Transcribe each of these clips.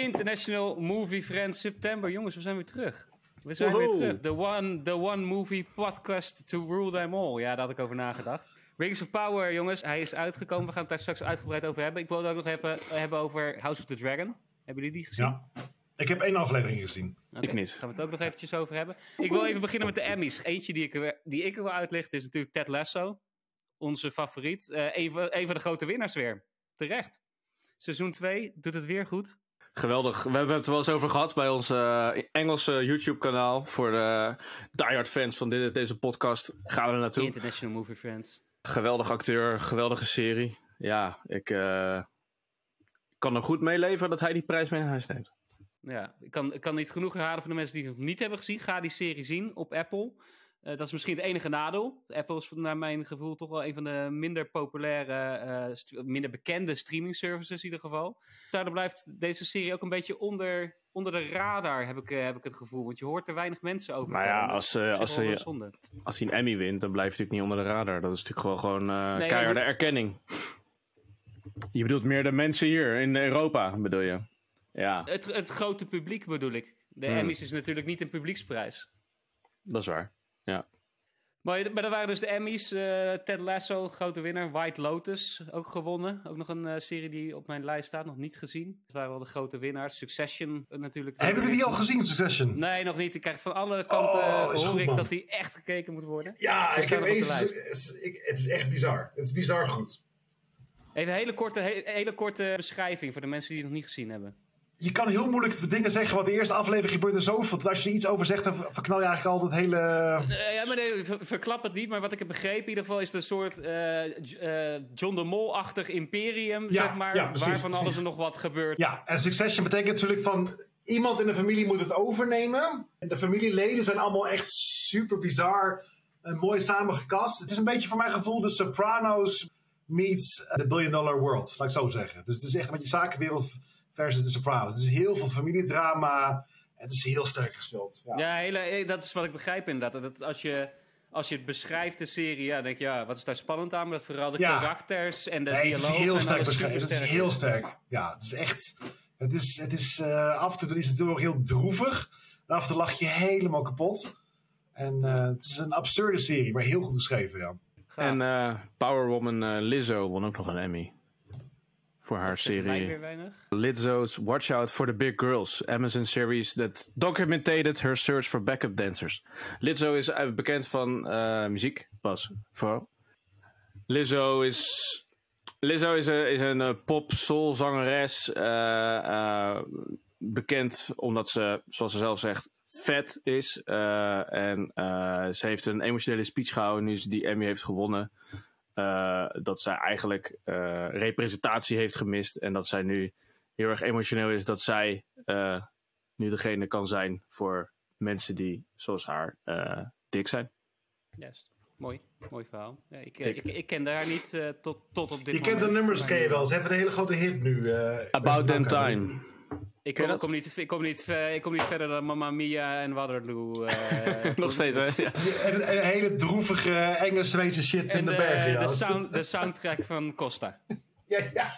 International Movie Friends September. Jongens, we zijn weer terug. We zijn weer terug. The one, the one movie podcast to rule them all. Ja, daar had ik over nagedacht. Rings of Power, jongens. Hij is uitgekomen. We gaan het daar straks uitgebreid over hebben. Ik wil het ook nog even hebben over House of the Dragon. Hebben jullie die gezien? Ja. Ik heb één aflevering gezien. Oké, Ik niet. Daar gaan we het ook nog eventjes over hebben. Ik wil even beginnen met de Emmys. Eentje die ik, er- die ik wil uitlichten is natuurlijk Ted Lasso. Onze favoriet. Eh een, van, een van de grote winnaars weer. Terecht. Seizoen 2 doet het weer goed. Geweldig. We hebben het er wel eens over gehad bij ons eh, Engelse YouTube-kanaal. Voor de diehard fans van dit, deze podcast gaan we er naartoe. International Movie Friends. Geweldig acteur, geweldige serie. Ja, ik eh, kan er goed mee leven dat hij die prijs mee naar huis neemt. Ja, ik kan, ik kan niet genoeg herhalen voor de mensen die het nog niet hebben gezien. Ga die serie zien op Apple. Eh, dat is misschien het enige nadeel. Apple is naar mijn gevoel toch wel een van de minder populaire, eh, minder bekende streaming services in ieder geval. Daardoor blijft deze serie ook een beetje onder, onder de radar, heb ik, eh, heb ik het gevoel. Want je hoort er weinig mensen over. Maar ja, als, eh, zich als zonde. Als hij een Emmy wint, dan blijft hij natuurlijk niet onder de radar. Dat is natuurlijk gewoon, gewoon eh, Nee, keiharde erkenning. Je bedoelt meer de mensen hier in Europa, bedoel je? Ja, Het, het grote publiek bedoel ik. De Hmm. Emmys is natuurlijk niet een publieksprijs. dat is waar. Ja. Maar, maar dat waren dus de Emmys. eh, Ted Lasso, grote winnaar. White Lotus, ook gewonnen. Ook nog een eh, serie die op mijn lijst staat, nog niet gezien. Dat waren wel de grote winnaars. Succession eh, natuurlijk. Hebben jullie die al gezien, Succession? Nee, nog niet. Ik krijg van alle kanten Oh, hoor goed, ik man. dat die echt gekeken moet worden. Ja, ik heb eens. de lijst. ik- Het is echt bizar. Het is bizar goed. Even een hele korte, he- hele korte beschrijving voor de mensen die het nog niet gezien hebben. Je kan heel moeilijk dingen zeggen, want de eerste aflevering gebeurt er zoveel. dat Als je er iets over zegt, dan ver- verknal je eigenlijk al het hele... Eh, ja, maar nee, ver- verklap het niet. Maar wat ik heb begrepen in ieder geval is het een soort eh, eh, John de Mol-achtig imperium, Ja, zeg maar. ja, precies, waarvan alles er nog wat gebeurt. Ja, en Succession betekent natuurlijk van... Iemand in de familie moet het overnemen. En de familieleden zijn allemaal echt super bizar en mooi samengekast. Het is een beetje voor mijn gevoel de Sopranos meets The Billion Dollar World, laat ik zo zeggen. Dus het is echt een beetje zakenwereld versus de Sopranos. Het is heel veel familiedrama. Het is heel sterk gespeeld. Ja. Ja, hele, eh, dat is wat ik begrijp inderdaad. Dat als, je, als je het beschrijft, de serie, ja, dan denk je, ja, wat is daar spannend aan? Maar dat vooral de Ja. karakters en de Nee, het is dialoog. heel sterk beschreven. Het is heel sterk. Ja, het is echt. Het is, het is eh, af en toe is het ook heel droevig. En af en toe lach je helemaal kapot. En eh, het is een absurde serie, maar heel goed geschreven, ja. Gaaf. En eh Powerwoman eh, Lizzo won ook nog een Emmy. Voor haar serie. Lizzo's Watch Out for the Big Girls. Amazon series that documented her search for backup dancers. Lizzo is eh, bekend van eh, muziek, pas vooral. Lizzo is... Lizzo is een, is een eh, pop-soul zangeres. eh, eh, bekend omdat ze, zoals ze zelf zegt, vet is. En ze heeft een emotionele speech gehouden nu ze die Emmy heeft gewonnen. Eh, dat zij eigenlijk eh, representatie heeft gemist. En dat zij nu heel erg emotioneel is dat zij eh, nu degene kan zijn voor mensen die, zoals haar, eh, dik zijn. Juist. Mooi, mooi verhaal. Ja, ik, ik, ik kende haar niet eh, tot, tot op dit Je moment. kent de nummers, ken je wel. Ze heeft een hele grote hit nu. eh, About Naka. Time. Ik kom, kom niet, ik, kom niet, ik kom niet verder dan Mamma Mia en Waterloo. eh, Nog steeds, hè? Ja. En hele droevige Engels-Zweedse shit En in de, de, bergen. Ja. de, sound, de soundtrack van Costa. ja, ja.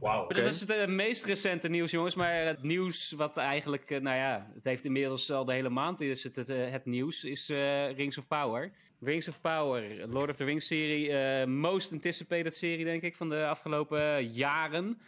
Wauw. Maar Dat is het eh, meest recente nieuws, jongens. Maar het nieuws wat eigenlijk, eh, nou ja, het heeft inmiddels al de hele maand is het, het, eh, het nieuws, is eh, Rings of Power. Rings of Power, Lord of the Rings serie, eh, most anticipated serie denk ik van de afgelopen jaren.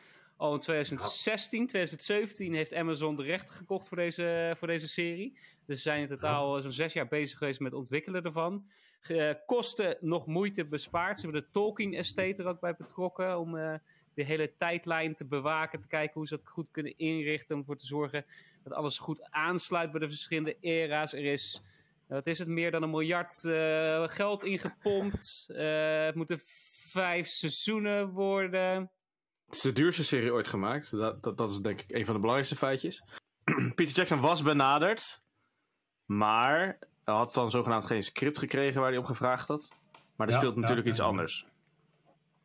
Al in 2016, 2017 heeft Amazon de rechten gekocht voor deze, voor deze serie. Dus ze zijn in totaal zo'n zes jaar bezig geweest met ontwikkelen ervan. Eh, kosten nog moeite bespaard. Ze hebben de Tolkien Estate er ook bij betrokken om eh, de hele tijdlijn te bewaken, te kijken hoe ze dat goed kunnen inrichten, om ervoor te zorgen dat alles goed aansluit bij de verschillende era's. Er is, eh, wat is het, meer dan een miljard eh, geld ingepompt. Eh, het moeten vijf seizoenen worden. Het is de duurste serie ooit gemaakt. Dat, dat, dat is denk ik een van de belangrijkste feitjes. Peter Jackson was benaderd. Maar hij had dan zogenaamd geen script gekregen waar hij om gevraagd had. Maar er Ja, speelt natuurlijk ja, iets ja. anders.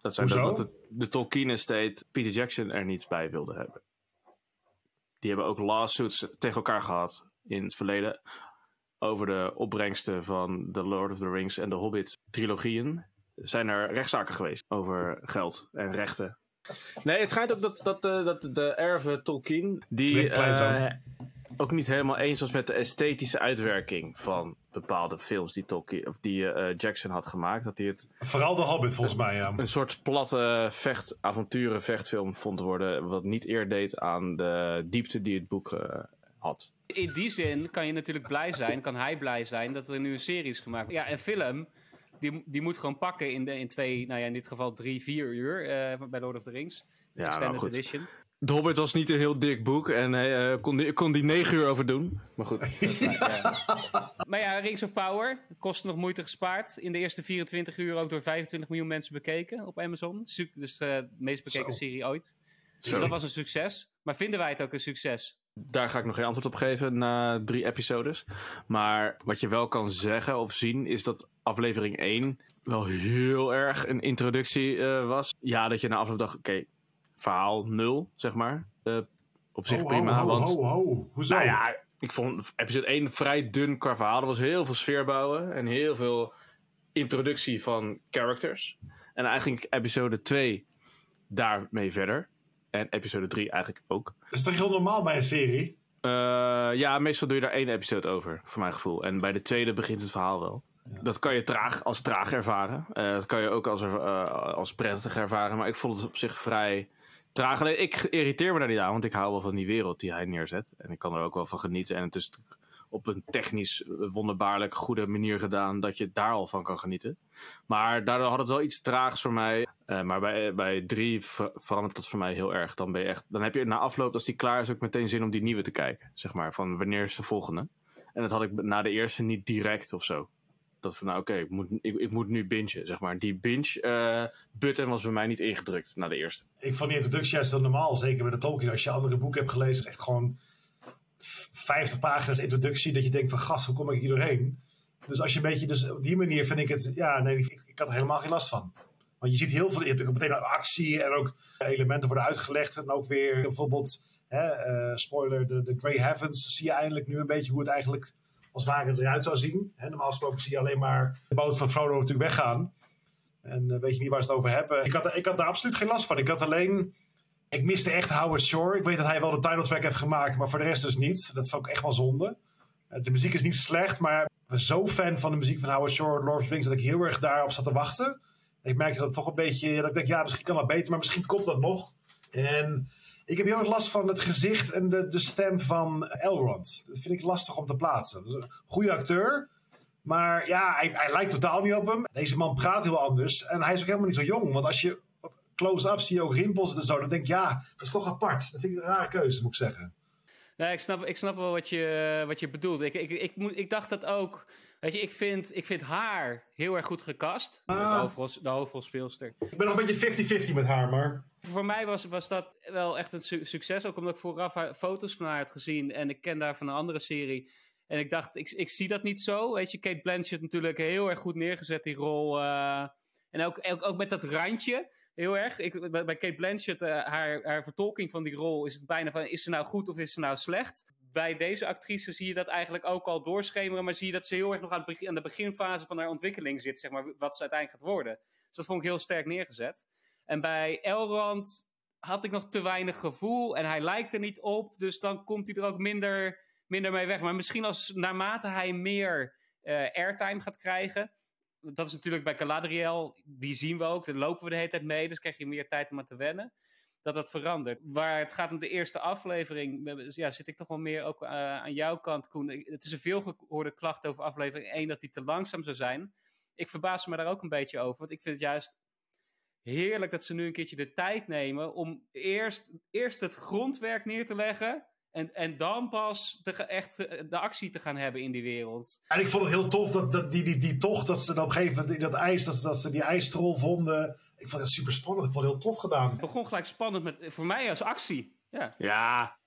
Dat zijn dat, de, de Tolkien Estate Peter Jackson er niets bij wilde hebben. Die hebben ook lawsuits tegen elkaar gehad in het verleden. Over de opbrengsten van The Lord of the Rings en The Hobbit trilogieën. Zijn er rechtszaken geweest over geld en rechten. Nee, het schijnt ook dat, dat, eh, dat de erven Tolkien... die eh, ook niet helemaal eens was met de esthetische uitwerking... van bepaalde films die, Tolkien, of die eh, Jackson had gemaakt. Dat hij het Vooral de Hobbit, volgens mij, ja. een soort platte vecht, avonturen vechtfilm vond worden... wat niet eer deed aan de diepte die het boek eh, had. In die zin kan je natuurlijk blij zijn, kan hij blij zijn dat er nu een serie is gemaakt. Ja, een film, die, die moet gewoon pakken in, de, in twee, nou ja, in dit geval drie, vier uur eh, bij Lord of the Rings. Ja, Extended nou goed. Edition. De Hobbit was niet een heel dik boek en hij eh, kon, die, kon die negen uur over doen. Maar goed. Maar ja, Rings of Power kost nog moeite gespaard. In de eerste 24 uur ook door 25 miljoen mensen bekeken op Amazon. Dus eh, de meest bekeken Zo. serie ooit. Dus dat was een succes. Maar vinden wij het ook een succes? Daar ga ik nog geen antwoord op geven na drie episodes. Maar wat je wel kan zeggen of zien is dat aflevering 1 wel heel erg een introductie eh, was. Ja, dat je na afloop dacht, oké, verhaal 0, zeg maar. Eh, op zich Ho, prima, ho, ho, want... ho. Hoezo? Nou ja, ik vond episode 1 vrij dun qua verhaal. Er was heel veel sfeer bouwen en heel veel introductie van characters. En eigenlijk episode 2 daarmee verder. En episode 3 eigenlijk ook. Dat is toch heel normaal bij een serie? Eh, ja, meestal doe je daar één episode over, voor mijn gevoel. En bij de tweede begint het verhaal wel. Dat kan je traag, als traag ervaren. Eh, dat kan je ook als, eh, als prettig ervaren. Maar ik vond het op zich vrij traag. Alleen ik irriteer me daar niet aan, want ik hou wel van die wereld die hij neerzet. En ik kan er ook wel van genieten. En het is natuurlijk op een technisch eh, wonderbaarlijk goede manier gedaan dat je daar al van kan genieten. Maar daardoor had het wel iets traags voor mij. Eh, maar bij, bij drie ver- verandert dat voor mij heel erg. Dan, ben je echt, dan heb je na afloop, als die klaar is, ook meteen zin om die nieuwe te kijken. Zeg maar, van wanneer is de volgende? En dat had ik na de eerste niet direct of zo. Dat van, nou oké, ik, moet, ik, ik moet nu bingen, zeg maar. Die binge-button was bij mij niet ingedrukt na de eerste. Ik vond die introductie juist heel normaal. Zeker met de Tolkien. Als je andere boeken hebt gelezen, echt gewoon 50 pagina's introductie. Dat je denkt van, gast, hoe kom ik hier doorheen? Dus als je een beetje, dus op die manier vind ik het, ja, nee, ik, ik had er helemaal geen last van. Want je ziet heel veel, je hebt meteen actie en ook elementen worden uitgelegd. En ook weer bijvoorbeeld, hè, eh, spoiler, de, de Grey Heavens. Zie je eindelijk nu een beetje hoe het eigenlijk als ware eruit zou zien. Hè, normaal gesproken zie je alleen maar de boot van Frodo natuurlijk weggaan. En eh, weet je niet waar ze het over hebben. Ik had, ik had daar absoluut geen last van. Ik had alleen... Ik miste echt Howard Shore. Ik weet dat hij wel de title track heeft gemaakt, maar voor de rest dus niet. Dat vond ik echt wel zonde. Eh, de muziek is niet slecht, maar ik ben zo fan van de muziek van Howard Shore, Lord of dat ik heel erg daarop zat te wachten. En ik merkte dat toch een beetje... Dat ik denk, ja, misschien kan dat beter, maar misschien komt dat nog. En ik heb heel erg last van het gezicht en de, de stem van Elrond. Dat vind ik lastig om te plaatsen. Goede acteur, maar ja, hij, hij lijkt totaal niet op hem. Deze man praat heel anders. En hij is ook helemaal niet zo jong. Want als je close-up zie je ook rimpels en zo. Dan denk ik, ja, dat is toch apart. Dat vind ik een rare keuze, moet ik zeggen. Nee, ik snap, ik snap wel wat je, wat je bedoelt. Ik, ik, ik, moet, ik dacht dat ook. Weet je, ik vind, ik vind haar heel erg goed gecast. De, Ah. hoofdrol, de hoofdrolspeelster. Ik ben nog een beetje 50-50 met haar, maar... Voor mij was, was dat wel echt een su- succes. Ook omdat ik vooraf haar- foto's van haar had gezien. En ik ken daar van een andere serie. En ik dacht, ik, ik zie dat niet zo. Weet je, Kate Blanchett natuurlijk heel erg goed neergezet, die rol. eh, en ook, ook, ook met dat randje. Heel erg. Ik, bij Kate Blanchett, eh, haar, haar vertolking van die rol is het bijna van: is ze nou goed of is ze nou slecht? Bij deze actrice zie je dat eigenlijk ook al doorschemeren, maar zie je dat ze heel erg nog aan, aan de beginfase van haar ontwikkeling zit, zeg maar, wat ze uiteindelijk gaat worden. Dus dat vond ik heel sterk neergezet. En bij Elrond had ik nog te weinig gevoel en hij lijkt er niet op, dus dan komt hij er ook minder, minder mee weg. Maar misschien als naarmate hij meer eh, airtime gaat krijgen, dat is natuurlijk bij Galadriel, die zien we ook, daar lopen we de hele tijd mee, dus krijg je meer tijd om aan te wennen. Dat dat verandert. Waar het gaat om de eerste aflevering, ja, zit ik toch wel meer ook eh, aan jouw kant, Koen. Het is een veelgehoorde klacht over aflevering 1 dat die te langzaam zou zijn. Ik verbaas me daar ook een beetje over, want ik vind het juist heerlijk dat ze nu een keertje de tijd nemen om eerst, eerst het grondwerk neer te leggen. En, en dan pas de, ge- echt de actie te gaan hebben in die wereld. En ik vond het heel tof dat, dat die, die, die tocht, dat ze dan op een gegeven moment in dat ijs, dat, ze- dat ze die ijstrol vonden. Ik vond het super spannend. Ik vond het heel tof gedaan. Het begon gelijk spannend met, voor mij als actie. Ja, Ja,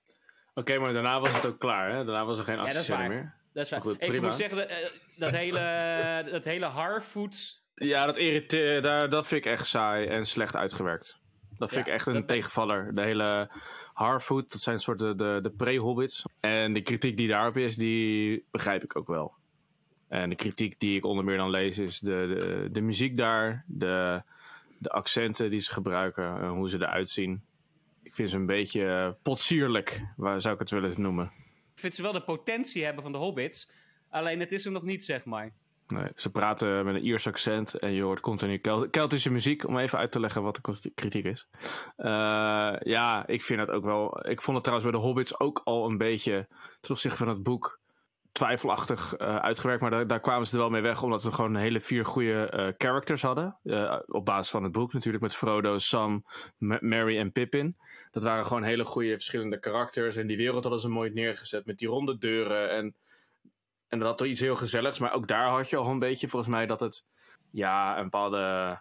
oké, maar daarna was het ook klaar. Hè? Daarna was er geen dat is actiescène waar. meer. dat is waar. Goed, ik prima. moet zeggen, dat, eh, dat hele, dat hele Harfoot... Ja, dat irriteert, daar, dat vind ik echt saai en slecht uitgewerkt. Dat vind Ja, ik echt een tegenvaller. De hele Harfoot, dat zijn soort de, de, pre-hobbits. En de kritiek die daarop is, die begrijp ik ook wel. En de kritiek die ik onder meer dan lees is de, de, de muziek daar, de de accenten die ze gebruiken, en hoe ze eruit zien. Ik vind ze een beetje eh, potsierlijk, waar zou ik het willen noemen. Ik vind ze wel de potentie hebben van de hobbits. Alleen het is er nog niet, zeg maar. Nee, ze praten met een Iers accent en je hoort continu Kel- Keltische muziek, om even uit te leggen wat de kriti- kritiek is. Eh, ja, ik vind het ook wel. Ik vond het trouwens bij de Hobbits ook al een beetje ten opzichte van het boek twijfelachtig eh, uitgewerkt. Maar daar, daar kwamen ze er wel mee weg, omdat we gewoon hele vier goede eh, characters hadden. Op basis van het boek natuurlijk, met Frodo, Sam, Ma- Merry en Pippin. Dat waren gewoon hele goede verschillende karakters. En die wereld hadden ze mooi neergezet met die ronde deuren. En, en dat had toch iets heel gezelligs. Maar ook daar had je al een beetje volgens mij dat het ja, een bepaalde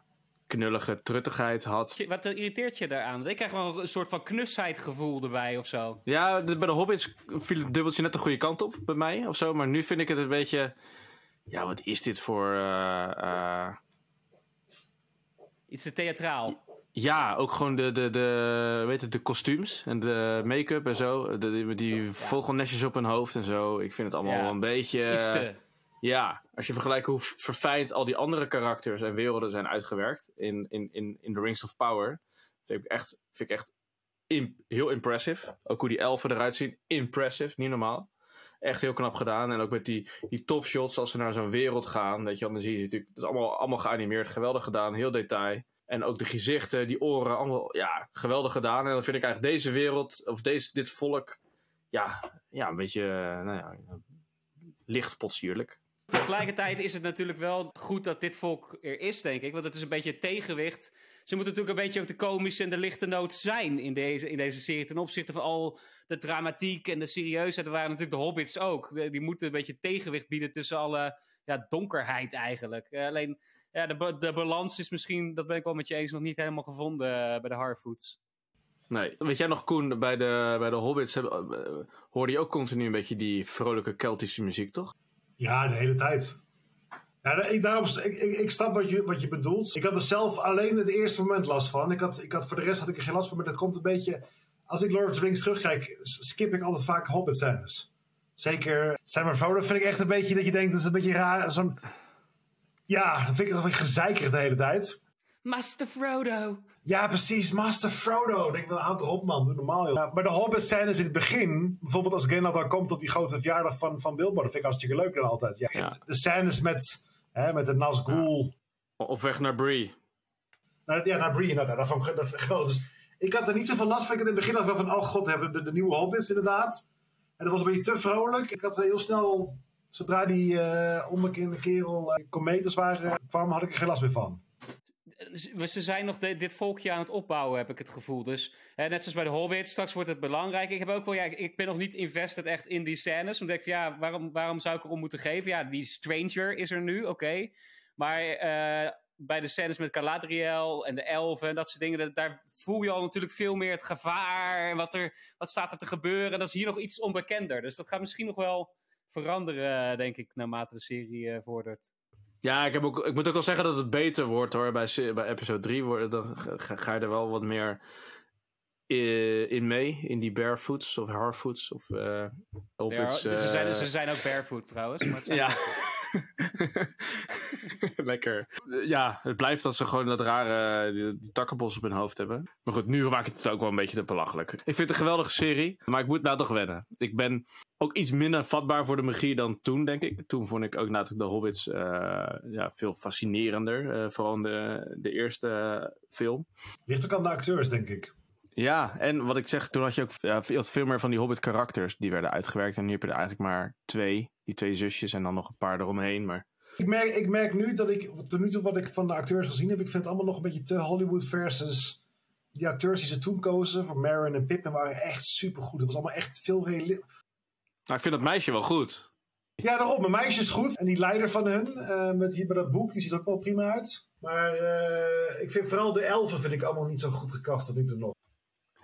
knullige truttigheid had. Wat irriteert je daaraan? Ik krijg wel een soort van knusheid gevoel erbij of zo. Ja, bij de Hobbits viel het dubbeltje net de goede kant op bij mij of zo. Maar nu vind ik het een beetje. Ja, wat is dit voor. eh, eh, Iets te theatraal. Ja, ook gewoon de, de, de, weet het, de kostuums en de make-up en zo. De, die, die vogelnestjes op hun hoofd en zo. Ik vind het allemaal Ja, wel een beetje. Iets te... Ja, als je vergelijkt hoe verfijnd al die andere karakters en werelden zijn uitgewerkt in, in, in, in The Rings of Power, vind ik echt, vind ik echt heel impressive. Ook hoe die elfen eruit zien, impressive, niet normaal. Echt heel knap gedaan. En ook met die, die topshots als ze naar zo'n wereld gaan. Weet je, dan zie je natuurlijk, dat is allemaal, allemaal geanimeerd, geweldig gedaan, heel detail. En ook de gezichten, die oren, allemaal, ja, geweldig gedaan. En dan vind ik eigenlijk deze wereld, of deze, dit volk, ja, ja een beetje, eh, nou ja. Tegelijkertijd is het natuurlijk wel goed dat dit volk er is, denk ik. Want het is een beetje het tegenwicht. Ze moeten natuurlijk een beetje ook de komische en de lichte noot zijn in deze, in deze serie. Ten opzichte van al de dramatiek en de serieusheid. Dat waren natuurlijk de hobbits ook. Die moeten een beetje tegenwicht bieden tussen alle ja, donkerheid eigenlijk. Eh, alleen ja, de, de balans is misschien, dat ben ik wel met je eens, nog niet helemaal gevonden eh, bij de Harfoots. Nee. Weet jij nog, Koen, bij de, bij de Hobbits heb- eh, hoorde je ook continu een beetje die vrolijke Keltische muziek, toch? Ja, de hele tijd. Ja, ik, daarom, ik, ik, ik snap wat je, wat je bedoelt. Ik had er zelf alleen het eerste moment last van. Ik had, ik had, voor de rest had ik er geen last van, maar dat komt een beetje... Als ik Lord of the Rings terugkijk, skip ik altijd vaak Hobbit scènes. Zeker Sam Frodo vind ik echt een beetje dat je denkt, dat is een beetje raar. Zo'n... Ja, dan vind ik het wel gezeikerig de hele tijd. Master Frodo! Ja, precies. Master Frodo. Ik denk, wel, houd erop man. Doe normaal joh. Ja, maar de Hobbit scènes in het begin. Bijvoorbeeld als Gandalf dan komt op die grote verjaardag van, van Bilbo. Dat vind ik hartstikke leuk dan altijd. Ja. Ja. De scènes met, hè, met de Nazgul. Op weg naar Bree. Ja, naar Bree inderdaad. Dat vond ik dat. Dus ik had er niet zoveel last van. Ik had in het begin ik wel van, oh god, hebben de, de nieuwe Hobbits inderdaad. En dat was een beetje te vrolijk. Ik had er heel snel, zodra die onbekende kerel uh, kometers waren, kwam, had ik er geen last meer van. Ze ze zijn nog dit volkje aan het opbouwen, heb ik het gevoel. Dus hè, net zoals bij de Hobbit, straks wordt het belangrijk. Ik, heb ook wel, ja, ik- ben nog niet invested echt in die scènes. Want ik van, ja, waarom, waarom zou ik erom moeten geven? Ja, die Stranger is er nu, oké. Maar eh, bij de scènes met Galadriel en de elfen en dat soort dingen... daar voel je al natuurlijk veel meer het gevaar. En wat, er, wat staat er te gebeuren. En dat is hier nog iets onbekender. Dus dat gaat misschien nog wel veranderen, denk ik, naarmate de serie eh, vordert. Ja, ik, heb ook, ik moet ook wel zeggen dat het beter wordt hoor. Bij, bij episode 3 wordt, dan ga, ga je er wel wat meer i- in mee. In die barefoots of harfoots of eh hobbits. Ja, ze, zijn, eh, ze zijn ook barefoot trouwens. Maar het zijn Ja. Lekker. Ja, het blijft dat ze gewoon dat rare die, takkenbos op hun hoofd hebben. Maar goed, nu maak ik het ook wel een beetje te belachelijk. Ik vind het een geweldige serie, maar ik moet nou toch wennen. Ik ben ook iets minder vatbaar voor de magie dan toen, denk ik. Toen vond ik ook natuurlijk de Hobbits eh, ja, veel fascinerender. eh, vooral de, de eerste film. Ligt ook aan de acteurs, denk ik. Ja, en wat ik zeg, toen had je ook ja, veel, veel meer van die Hobbit-karakters die werden uitgewerkt. En nu heb je er eigenlijk maar twee. Die twee zusjes en dan nog een paar eromheen. Maar Ik merk, ik merk nu dat ik, tot nu toe wat ik van de acteurs gezien heb, ik vind het allemaal nog een beetje te Hollywood versus die acteurs die ze toen kozen voor Marin en Pippin waren echt supergoed. Het was allemaal echt veel realistisch. nou, ik vind dat meisje wel goed. Ja, daarom. Mijn meisje is goed. En die leider van hun, eh, met, die, met dat boek, die ziet er ook wel prima uit. Maar eh, ik vind vooral de elfen vind ik allemaal niet zo goed gekast tot nu toe nog.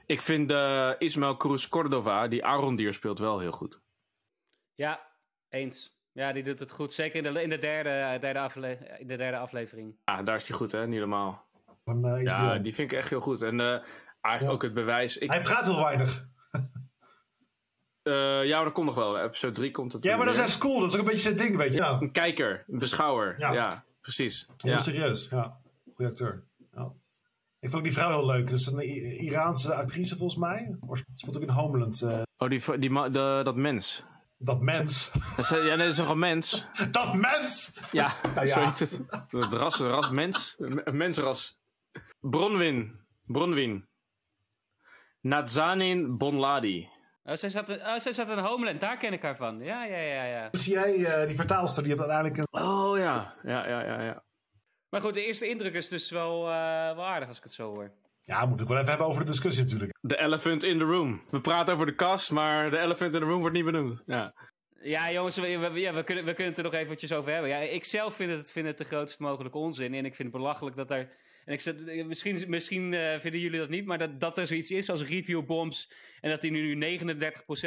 Ik vind eh Ismael Cruz Cordova, die Arondier speelt, wel heel goed. Ja, eens. Ja, die doet het goed. Zeker in de, in de, derde, eh, derde, afle in de derde aflevering. Ja, daar is hij goed, hè? Niet normaal. Van, eh, Ja, die vind ik echt heel goed. En eh, eigenlijk Ja. ook het bewijs. Ik, Hij praat heel weinig. eh, ja, maar dat komt nog wel. Episode 3 komt het. Ja, maar dat is echt cool. Dat is ook een beetje zijn ding, weet je. Ja, Een kijker, een beschouwer. Ja, Ja. precies. heel Ja. serieus. Ja, goede acteur. Ja. Ik vond die vrouw heel leuk. Dat is een I- Iraanse actrice volgens mij. Ze speelt ook in Homeland. eh, Oh, die, die, de, dat mens. dat mens. Dat is, ja, nee, dat is toch een mens? dat mens! Ja, ja. zo heet het. Het ras, ras mens. Een mensras. Bronwyn. Bronwyn. Nazanin Bonladi. Oh, zij zat, oh, zij zat in Homeland, daar ken ik haar van. Ja, ja, ja, ja. Dus jij, eh, die vertaalster, die had uiteindelijk een... Oh ja. Ja, ja, ja, ja. Maar goed, de eerste indruk is dus wel, eh, wel aardig als ik het zo hoor. Ja, we moeten het wel even hebben over de discussie natuurlijk. The elephant in the room. We praten over de kast, maar de elephant in the room wordt niet benoemd. Ja. Ja, jongens, we, we- ja, we, kunnen, we kunnen het er nog eventjes over hebben. Ja, ik zelf vind het, vind het de grootst mogelijke onzin. En ik vind het belachelijk dat er. En ik zeg, misschien misschien eh, vinden jullie dat niet, maar dat, dat er zoiets is als review bombs. En dat hij nu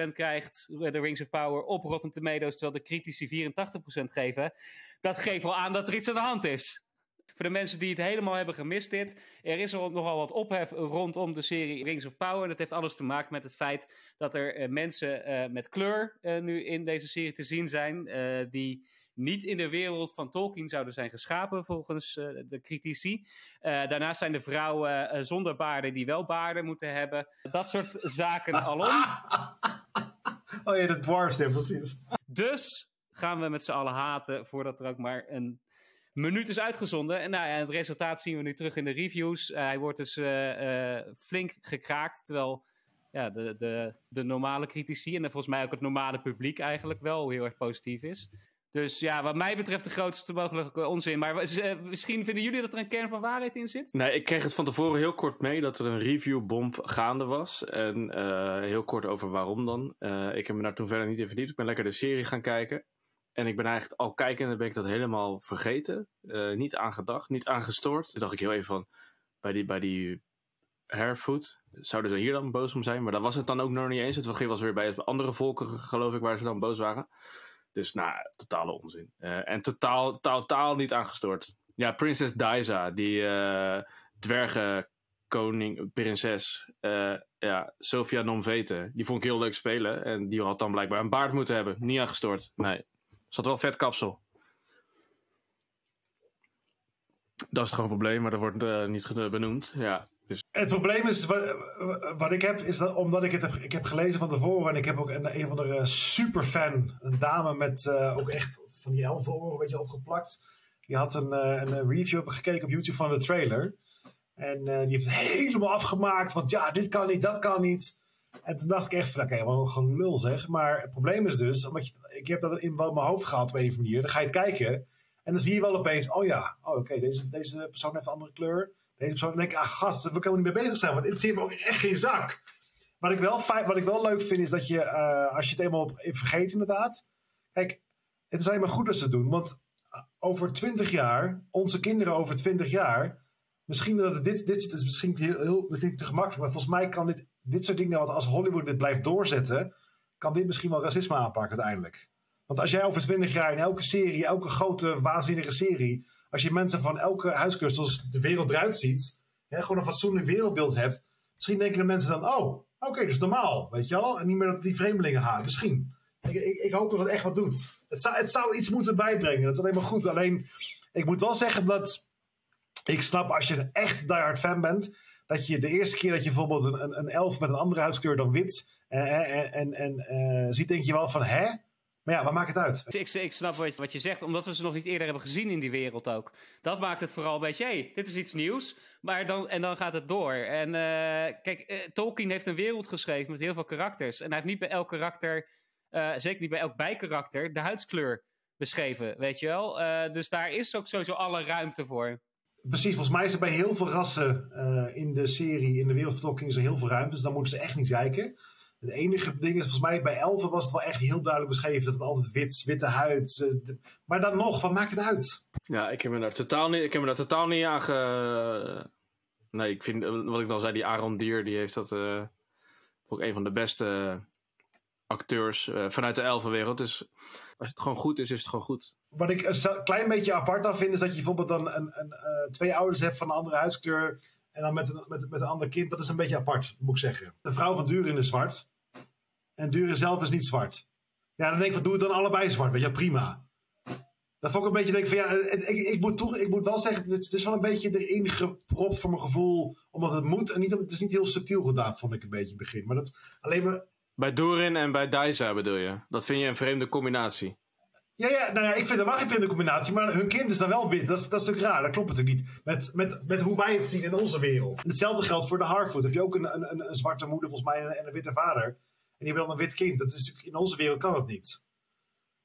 39% krijgt, de Rings of Power, op Rotten Tomatoes, terwijl de critici 84% geven. Dat geeft wel aan dat er iets aan de hand is. Voor de mensen die het helemaal hebben gemist dit. Er is al nogal wat ophef rondom de serie Rings of Power. Dat heeft alles te maken met het feit dat er eh, mensen eh, met kleur eh, nu in deze serie te zien zijn. die niet in de wereld van Tolkien zouden zijn geschapen volgens de critici. Daarnaast zijn de vrouwen zonder baarden die wel baarden moeten hebben. Dat soort zaken alom. Oh ja, de dwarfs, ja, precies. Dus gaan we met z'n allen haten voordat er ook maar een minuut is uitgezonden. En nou ja, het resultaat zien we nu terug in de reviews. Eh, hij wordt dus eh, eh, flink gekraakt, terwijl ja, de, de, de normale critici en volgens mij ook het normale publiek eigenlijk wel heel erg positief is. Dus ja, wat mij betreft de grootste mogelijke onzin. Maar misschien vinden jullie dat er een kern van waarheid in zit? Nee, ik kreeg het van tevoren heel kort mee dat er een reviewbomb gaande was. En heel kort over waarom dan. Ik heb me daar toen verder niet in verdiept. Ik ben lekker de serie gaan kijken. En ik ben eigenlijk al kijkende ben ik dat helemaal vergeten. Eh, niet aangedacht, niet aangestoord. Toen dacht ik heel even van, bij die, bij die Hairfoot, zouden ze hier dan boos om zijn? Maar dat was het dan ook nog niet eens. Het was weer bij andere volken, geloof ik, waar ze dan boos waren. Dus nou, totale onzin. Eh, en totaal, totaal niet aangestoord. Ja, Prinses Daisa, die eh dwergenkoning, prinses, eh, ja, Sofia Nomvete, die vond ik heel leuk spelen. En die had dan blijkbaar een baard moeten hebben. Niet aangestoord, nee. Zat wel vet kapsel. Dat is gewoon een probleem, maar dat wordt eh, niet benoemd. Ja, dus Het probleem is, wat, wat ik heb, is dat omdat ik het ik heb gelezen van tevoren en ik heb ook een, een van de superfan, een dame met eh, ook echt van die elfenoren weet je, opgeplakt. Die had een, eh, een review gekeken op YouTube van de trailer. En die heeft het helemaal afgemaakt, want ja, dit kan niet, dat kan niet. En toen dacht ik echt van, oké, een gelul zeg. Maar het probleem is dus, omdat ik heb dat in mijn hoofd gehad op een of andere manier. Dan ga je het kijken en dan zie je wel opeens, oh ja, oh, oké, deze, deze persoon heeft een andere kleur. Deze persoon, dan denk ik, ah gast, we kunnen niet mee bezig zijn, want het zit me ook echt geen zak. Wat ik wel, wat ik wel leuk vind, is dat je, eh, als je het eenmaal op, vergeet inderdaad. Kijk, het is alleen maar goed dat ze het doen, want over twintig jaar, onze kinderen over twintig jaar, misschien dat dit, dit is misschien heel, heel te gemakkelijk, maar volgens mij kan dit, dit soort dingen, want als Hollywood dit blijft doorzetten, kan dit misschien wel racisme aanpakken uiteindelijk. Want als jij over twintig jaar in elke serie, elke grote waanzinnige serie, als je mensen van elke huiskleur zoals de wereld eruit ziet, hè, gewoon een fatsoenlijk wereldbeeld hebt, misschien denken de mensen dan, oh, oké, dat is normaal, weet je wel? En niet meer dat die vreemdelingen haat, misschien. Ik, ik, ik hoop dat het echt wat doet. Het zou, het zou iets moeten bijbrengen, dat is alleen maar goed. Alleen, ik moet wel zeggen dat ik snap als je een echt diehard fan bent, dat je de eerste keer dat je bijvoorbeeld een, een, een elf met een andere huiskleur dan wit eh, en, en, en eh, ziet, denk je wel van, hè? Maar ja, wat maakt het uit? Ik, ik snap wat, wat je zegt, omdat we ze nog niet eerder hebben gezien in die wereld ook. Dat maakt het vooral een beetje, hey, dit is iets nieuws. Maar dan, en dan gaat het door. En kijk, Tolkien heeft een wereld geschreven met heel veel karakters. En hij heeft niet bij elk karakter, zeker niet bij elk bijkarakter, de huidskleur beschreven, weet je wel. dus daar is ook sowieso alle ruimte voor. Precies, volgens mij is er bij heel veel rassen in de serie, in de wereld van Tolkien, is er heel veel ruimte. Dus dan moeten ze echt niet zeiken. Het enige ding is, volgens mij bij elfen was het wel echt heel duidelijk beschreven dat het altijd wit, witte huid. Uh, maar dan nog, wat maakt het uit? Ja, ik heb me daar totaal niet, ik heb me daar totaal niet aan. Nee, ik vind, wat ik dan zei, die Aaron Dier, die heeft dat uh, een van de beste acteurs uh, vanuit de elfenwereld. Dus als het gewoon goed is, is het gewoon goed. Wat ik een klein beetje apart aan vind, is dat je bijvoorbeeld dan een, een, twee ouders hebt van een andere huidskleur. En dan met een, met, met een ander kind, dat is een beetje apart, moet ik zeggen. De vrouw van Durin is zwart. En Durin zelf is niet zwart. Ja, dan denk ik van, doe het dan allebei zwart, weet je, prima. Dat vond ik een beetje denk van ja, ik, ik, moet toch, ik moet wel zeggen, het is wel een beetje erin gepropt voor mijn gevoel, omdat het moet. En niet, het is niet heel subtiel gedaan, vond ik een beetje in het begin. Maar dat alleen maar. Bij Dorin en bij Daisa bedoel je? Dat vind je een vreemde combinatie? Ja, ja, nou ja, ik vind het wel geen vreemde combinatie, maar hun kind is dan wel wit. Dat is, dat is natuurlijk raar, dat klopt natuurlijk niet. Met, met, met hoe wij het zien in onze wereld. Hetzelfde geldt voor de Harfoot. Heb je ook een, een, een zwarte moeder volgens mij en een, witte vader. En die hebben dan een wit kind. Dat is natuurlijk, in onze wereld kan dat niet.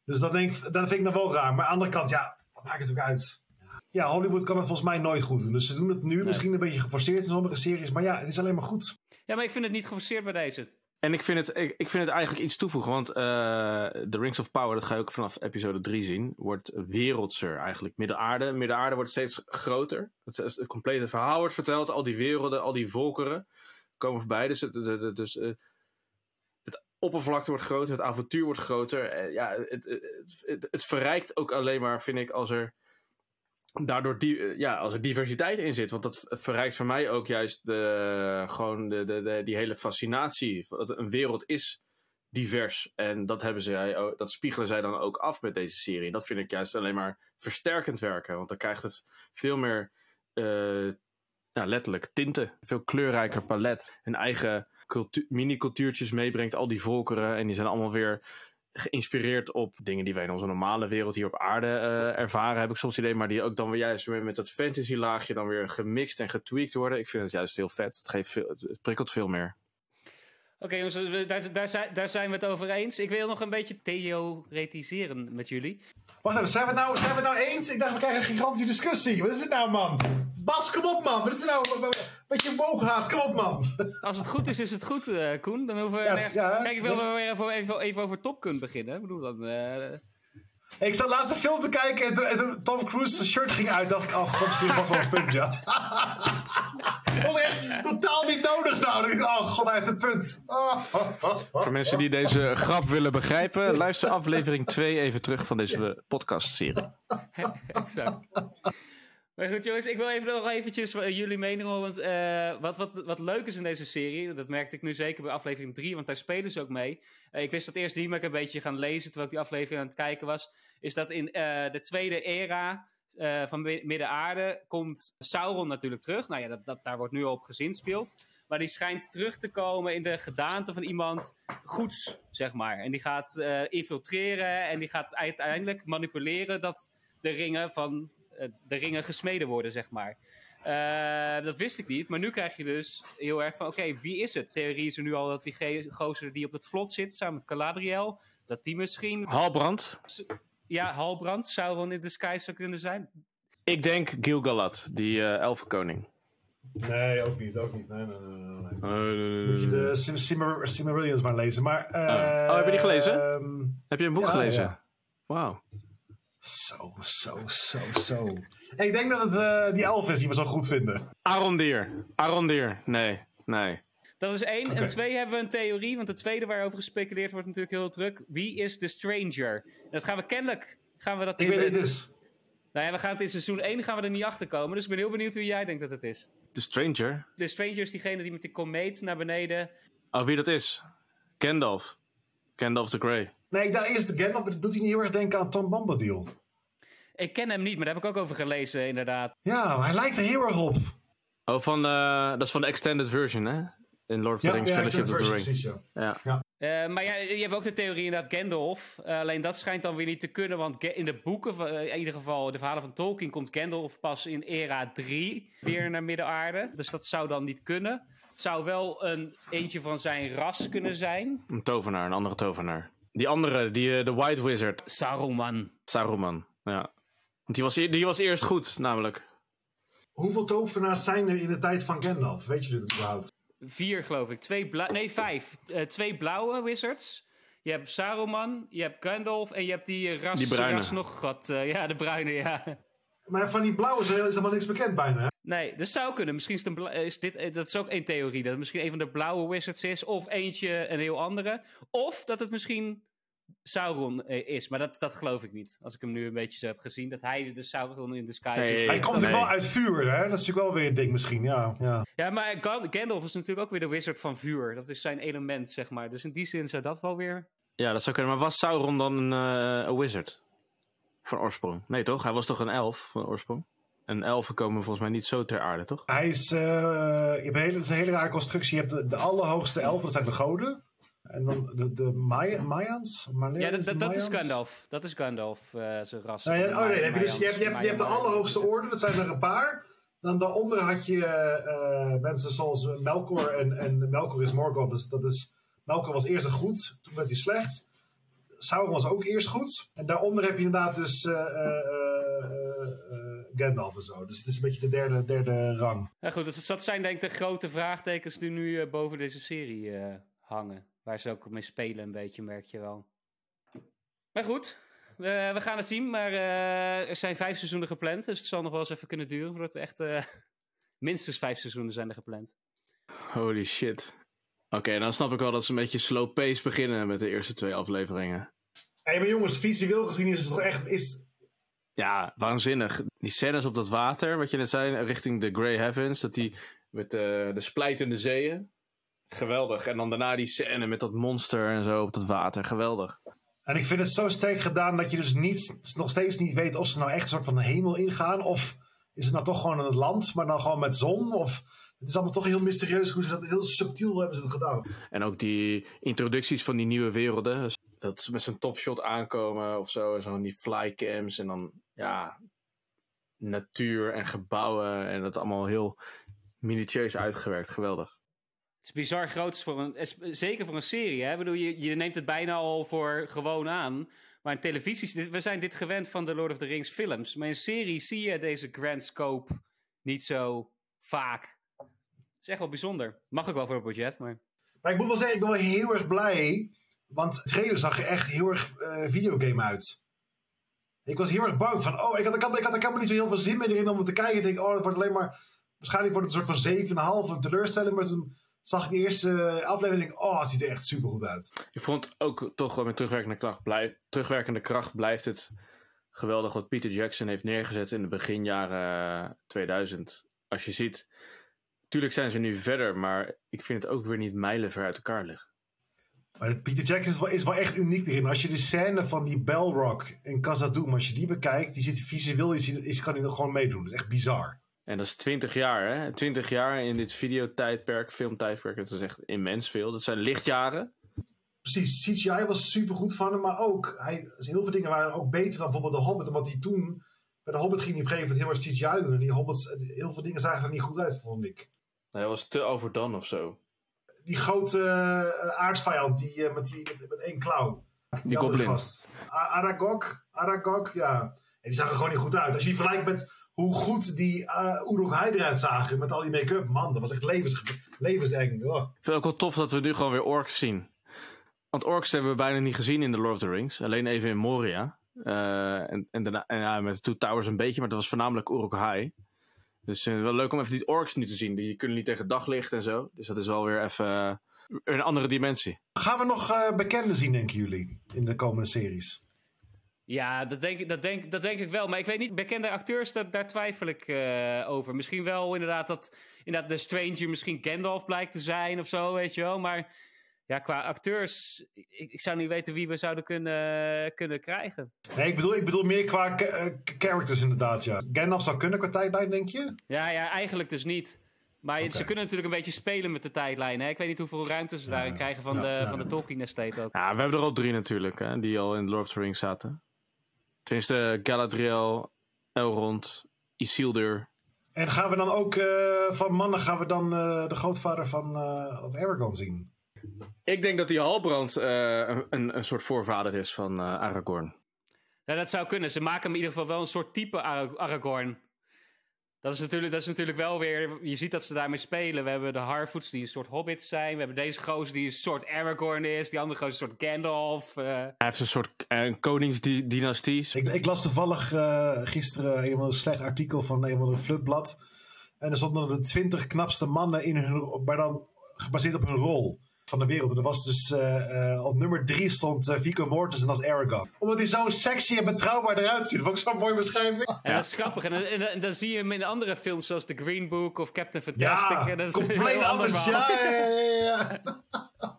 Dus dat, denk, dat vind ik dan wel raar. Maar aan de andere kant, ja, wat maakt het ook uit? Ja, Hollywood kan het volgens mij nooit goed doen. Dus ze doen het nu misschien een beetje geforceerd in sommige series. Maar ja, het is alleen maar goed. Ja, maar ik vind het niet geforceerd bij deze. En ik vind het, ik, vind het eigenlijk iets toevoegen. Want uh, The Rings of Power, dat ga je ook vanaf episode 3 zien, wordt wereldser eigenlijk. Midden-aarde. Wordt steeds groter. Het, complete verhaal wordt verteld. Al die werelden, al die volkeren komen voorbij. Dus, het, dus uh, het oppervlakte wordt groter, het avontuur wordt groter. Uh, ja, het, het, verrijkt ook alleen maar, vind ik, als er daardoor die, eh, ja, als er diversiteit in zit. Want dat verrijkt voor mij ook juist de, gewoon de, de, die hele fascinatie. Dat een wereld is divers. En dat, hebben zij, dat spiegelen zij dan ook af met deze serie. En dat vind ik juist alleen maar versterkend werken. Want dan krijgt het veel meer, uh, ja, letterlijk, tinten. Veel kleurrijker palet. Een eigen mini-cultuurtjes meebrengt. Al die volkeren. En die zijn allemaal weer geïnspireerd op dingen die wij in onze normale wereld hier op aarde uh, ervaren, heb ik soms idee, maar die ook dan weer juist met dat fantasy laagje dan weer gemixt en getweakt worden. Ik vind het juist heel vet. Het, geeft veel, het prikkelt veel meer. Oké okay, jongens, daar, daar, zijn, daar zijn we het over eens. Ik wil nog een beetje theoretiseren met jullie. Wacht even, zijn we, nou, zijn we het nou eens? Ik dacht, we krijgen een gigantische discussie. Wat is het nou, man? Bas, kom op, man. Wat is het nou? Beetje woke Kom op, man. Als het goed is, is het goed, uh, Koen. Dan hoeven we ja, ja, Kijk, ik wil weer even, even, even, over Top kunnen beginnen. Ik bedoel dan... Uh... Ik zat laatst een film te kijken en toen, en toen Tom Cruise's shirt ging uit. dacht ik, oh god, misschien was wel een punt, ja. dat was echt totaal niet nodig nou. oh god, hij heeft een punt. Oh, Voor mensen die deze grap willen begrijpen, luister aflevering 2 even terug van deze podcast-serie. exact. Maar goed jongens, ik wil even nog eventjes jullie mening horen. Want uh, wat, wat, wat leuk is in deze serie, dat merkte ik nu zeker bij aflevering 3, want daar spelen ze ook mee. Uh, ik wist dat eerst niet, maar ik een beetje gaan lezen terwijl ik die aflevering aan het kijken was. Is dat in de tweede era van Midden-Aarde komt Sauron natuurlijk terug. Nou ja, dat, dat, daar wordt nu op gezinspeeld. Maar die schijnt terug te komen in de gedaante van iemand goeds, zeg maar. En die gaat infiltreren en die gaat uiteindelijk manipuleren dat de ringen van eh, de ringen gesmeden worden, zeg maar. Uh, dat wist ik niet, maar nu krijg je dus heel erg van: oké, wie is het? Theorie is er nu al dat die gozer die op het vlot zit samen met Caladriel, dat die misschien. Halbrand? Ja, Halbrand. Sauron in the Sky zou kunnen zijn. Ik denk Gilgalad, die uh, elfenkoning. Nee, ook niet. Ook niet. Nee, nee, nee. nee. Moet je de Sim maar lezen. Maar, uh, oh. oh. heb je die gelezen? Uh, heb je een boek gelezen? Ja. Wauw. Zo, zo, zo, zo. ik denk dat het uh, die elf is die we zo goed vinden. Arondeer. Arondeer. Nee, nee. Dat is één. En twee hebben we een theorie. Want de tweede waarover gespeculeerd wordt natuurlijk heel druk. Wie is de Stranger? Dat gaan we kennelijk... Gaan we dat ik in weet het is. Nou ja, we gaan het in seizoen 1 gaan we er niet achter komen. Dus ik ben heel benieuwd wie jij denkt dat het is. De Stranger? De Stranger is diegene die met die komeet naar beneden... Oh, wie dat is? Gandalf. Gandalf the Grey. Nee, daar is de Gandalf. Dat doet hij niet heel erg denken aan Tom Bombadil. Ik ken hem niet, maar daar heb ik ook over gelezen, inderdaad. Ja, hij lijkt er heel erg op. Oh, van, uh, dat is van de extended version, hè? In Lord of the Rings, Fellowship of the Ring. ja. ja. Uh, maar ja, je hebt ook de theorie inderdaad Gandalf. Uh, alleen dat schijnt dan weer niet te kunnen, want in de boeken, uh, in ieder geval de verhalen van Tolkien, komt Gandalf pas in era 3 weer naar Midden-aarde. Dus dat zou dan niet kunnen. Het zou wel een eentje van zijn ras kunnen zijn. Een tovenaar, een andere tovenaar. Die andere, die, de White Wizard. Saruman. Saruman, ja. Want die was, e-, die was eerst goed, namelijk. Hoeveel tovenaars zijn er in de tijd van Gandalf? Weet je dit überhaupt? Vier, geloof ik. Twee nee, vijf. Uh, twee blauwe wizards. Je hebt Saruman, je hebt Gandalf en je hebt die ras, die bruine. ras nog wat. Uh, ja, de bruine, ja. Maar van die blauwe is er helemaal niks bekend bijna, hè? Nee, dat zou kunnen. Misschien is, het is dit, eh, dat is ook één theorie. Dat het misschien een van de blauwe wizards is. Of eentje een heel andere. Of dat het misschien Sauron is. Maar dat, dat geloof ik niet. Als ik hem nu een beetje zo heb gezien. Dat hij de Sauron in the Sky is. hij komt natuurlijk wel uit vuur, hè? Dat is natuurlijk wel weer een ding misschien, ja. Ja, ja maar Gandalf is natuurlijk ook weer de wizard van vuur. Dat is zijn element, zeg maar. Dus in die zin zou dat wel weer... Ja, dat zou kunnen. Maar was Sauron dan een uh, wizard? Van oorsprong. Nee toch? Hij was toch een elf van oorsprong? En elfen komen volgens mij niet zo ter aarde, toch? Hij is, eh, je hebt een hele, is een hele rare constructie. Je hebt de, de allerhoogste elfen, dat zijn de goden. En dan de, de Maya, Mayans? Ja, dat, de dat, dat is? Gandalf. Dat is Gandalf, eh zijn ras. Nou ja, oh nee, heb je, dus, je, hebt, je, hebt, je hebt de allerhoogste orde, dat zijn er een paar. Dan daaronder had je eh, mensen zoals Melkor en, en Melkor is Morgoth. Dus dat is, Melkor was eerst een goed, toen werd hij slecht. Sauron was ook eerst goed. En daaronder heb je inderdaad dus Gandalf en zo. Dus het is een beetje de derde, derde rang. Ja, goed, dus dat zijn denk ik de grote vraagtekens die nu eh, boven deze serie eh, hangen. Waar ze ook mee spelen een beetje, merk je wel. Maar goed, we, we gaan het zien. Maar eh, er zijn vijf seizoenen gepland. Dus het zal nog wel eens even kunnen duren voordat we echt... eh, minstens vijf seizoenen zijn er gepland. Holy shit. Oké, dan snap ik wel dat ze een beetje slow pace beginnen met de eerste twee afleveringen. Hey, maar jongens, visueel gezien is het toch echt... Is, Ja, waanzinnig. Die scènes op dat water, wat je net zei, richting de Grey Heavens, dat die met eh, de splijtende zeeën. Geweldig. En dan daarna die scène met dat monster en zo op dat water. Geweldig. En ik vind het zo sterk gedaan dat je dus niet, nog steeds niet weet of ze nou echt een soort van de hemel ingaan. Of is het nou toch gewoon een land, maar dan gewoon met zon? Of het is allemaal toch heel mysterieus hoe ze dat heel subtiel hebben ze het gedaan. En ook die introducties van die nieuwe werelden. Dat ze met zo'n topshot aankomen of zo. En zo die flycams. En dan, ja, natuur en gebouwen. En dat allemaal heel minutieus uitgewerkt. Geweldig. Het is bizar groot voor een, zeker voor een serie. Hè? Ik bedoel, je, je neemt het bijna al voor gewoon aan. Maar in televisies, dit- we zijn dit gewend van de Lord of the Rings films. Maar in series zie je deze grand scope niet zo vaak. Het is echt wel bijzonder. Mag ook wel voor het budget, maar... Maar ik moet wel zeggen, ik ben wel heel erg blij. Want de trailer zag er echt heel erg eh, videogame uit. Ik was heel erg bang van, oh, ik had, ik, had, ik had er helemaal niet zo heel veel zin meer in om te kijken. Ik denk, oh, het wordt alleen maar, waarschijnlijk wordt het een soort van 7,5 een teleurstelling. Maar toen zag ik de eerste eh, aflevering en oh, het ziet er echt super goed uit. Ik vond ook toch met terugwerkende kracht, blijf, terugwerkende kracht blijft het geweldig wat Peter Jackson heeft neergezet in de beginjaren 2000. Als je ziet, tuurlijk zijn ze nu verder, maar ik vind het ook weer niet mijlenver uit elkaar liggen. Maar Peter Jackson is wel, is wel echt uniek erin. Als je de scène van die Belrock in Casa Doom, als je die bekijkt, die zit visueel, is, is, kan hij er gewoon meedoen. Dat is echt bizar. En dat is 20 jaar, hè? 20 jaar in dit videotijdperk, filmtijdperk, dat is echt immens veel. Dat zijn lichtjaren. Precies, CGI was super goed van hem, maar ook, hij, heel veel dingen waren ook beter dan bijvoorbeeld de Hobbit, omdat hij toen, bij de Hobbit ging hij op een gegeven moment heel erg CGI doen. En die Hobbits, heel veel dingen zagen er niet goed uit, vond ik. Hij was te overdone of zo. Die grote uh, aardsvijand, die, uh, met, die met, met één klauw. Die goblin. Vast. A- Aragog, Aragog, ja. En die zag er gewoon niet goed uit. Als je die vergelijkt met hoe goed die uh, Uruk-hai eruit zagen met al die make-up, man, dat was echt levens, levenseng. Oh. Ik vind het ook wel tof dat we nu gewoon weer orks zien. Want orks hebben we bijna niet gezien in The Lord of the Rings. Alleen even in Moria. Uh, en, en, daarna, en ja, met de Two Towers een beetje, maar dat was voornamelijk Uruk-hai. Dus uh, wel leuk om even die orks nu te zien. Die kunnen niet tegen daglicht en zo. Dus dat is wel weer even uh, een andere dimensie. Gaan we nog uh, bekenden zien, denken jullie, in de komende series? Ja, dat denk, ik, dat, denk, dat denk ik wel. Maar ik weet niet, bekende acteurs, dat, daar twijfel ik uh, over. Misschien wel inderdaad dat inderdaad de Stranger misschien Gandalf blijkt te zijn of zo, weet je wel. Maar ja, qua acteurs, ik, ik zou niet weten wie we zouden kunnen, kunnen krijgen. Nee, ik bedoel, ik bedoel meer qua uh, characters inderdaad, ja. Gandalf zou kunnen qua tijdlijn, denk je? Ja, ja, eigenlijk dus niet. Maar okay. ze kunnen natuurlijk een beetje spelen met de tijdlijn. Hè? Ik weet niet hoeveel ruimte ze daarin ja, krijgen van, ja, de, ja, van de Tolkien Estate ook. Ja, we hebben er al drie natuurlijk, hè, die al in Lord of the Rings zaten. Tenminste, Galadriel, Elrond, Isildur. En gaan we dan ook uh, van mannen gaan we dan uh, de grootvader van uh, of Aragorn zien? Ik denk dat die Halbrand een, een, een, soort voorvader is van Aragorn. Ja, dat zou kunnen. Ze maken hem in ieder geval wel een soort type Aragorn. Dat is, natuurlijk, dat is natuurlijk wel weer... Je ziet dat ze daarmee spelen. We hebben de Harfoots die een soort hobbits zijn. We hebben deze gozer die een soort Aragorn is. Die andere gozer een soort Gandalf. Uh... Hij heeft een soort uh, koningsdynastie. Ik, ik, las toevallig uh, gisteren een, een slecht artikel van een van flutblad. En er stonden de twintig knapste mannen in hun... Maar dan gebaseerd op hun rol van de wereld. En er was dus uh, op nummer drie stond uh, Vico Mortensen als Aragorn. Omdat hij zo sexy en betrouwbaar eruit ziet. Dat vond ik zo'n mooie beschrijving. En ja. dat is grappig. En, en, en, dan zie je hem in andere films zoals The Green Book of Captain Fantastic. Ja, en dat is compleet anders. Ja, ja, ja, ja.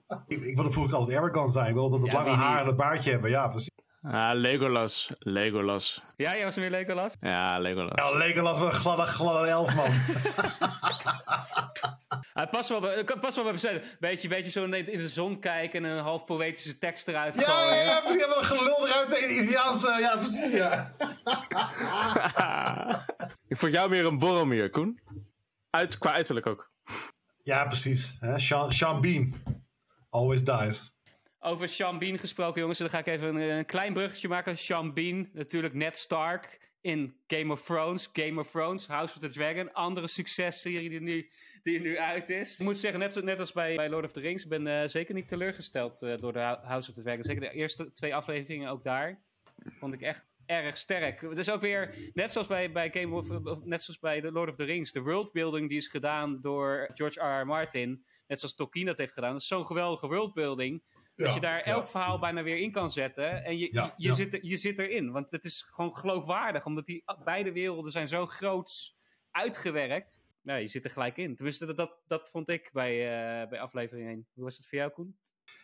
ik, ik wilde vroeger altijd Aragorn zijn. Ik wilde dat het lange haar en het baardje hebben. Ja, precies. Ah, Legolas. Legolas. Ja, jij was weer Legolas? Ja, Legolas. Ja, Legolas was een gladde, gladde elf, man. Hij past wel bij, pas wel bij besteden. Beetje, beetje zo in de zon kijken en een half poëtische tekst eruit ja, gooien. ja, ja, precies. Wel een gelul eruit de Indiaanse... Ja, precies, ja. Ik vond jou meer een Boromir, Koen. Uit, qua uiterlijk ook. Ja, precies. Hè, Sean, Sean Bean. Always dies. Over Sean Bean gesproken, jongens. Dan ga ik even een, een klein bruggetje maken. Sean Bean, natuurlijk Ned Stark in Game of Thrones. Game of Thrones, House of the Dragon. Andere successerie die nu, die nu uit is. Ik moet zeggen, net, net als bij, Lord of the Rings. Ik ben uh, zeker niet teleurgesteld uh, door de House of the Dragon. Zeker de eerste twee afleveringen ook daar. Vond ik echt erg sterk. Het is ook weer, net zoals bij, bij Game of, net zoals bij The Lord of the Rings. De worldbuilding die is gedaan door George R. R. Martin. Net zoals Tolkien dat heeft gedaan. Dat is zo'n geweldige worldbuilding. Dat je daar elk verhaal bijna weer in kan zetten. En je, je, je Zit er, je zit erin. Want het is gewoon geloofwaardig. Omdat die beide werelden zijn zo groots uitgewerkt. Nou, je zit er gelijk in. Tenminste, dat, dat, dat vond ik bij, uh, bij aflevering 1. Hoe was het voor jou, Koen?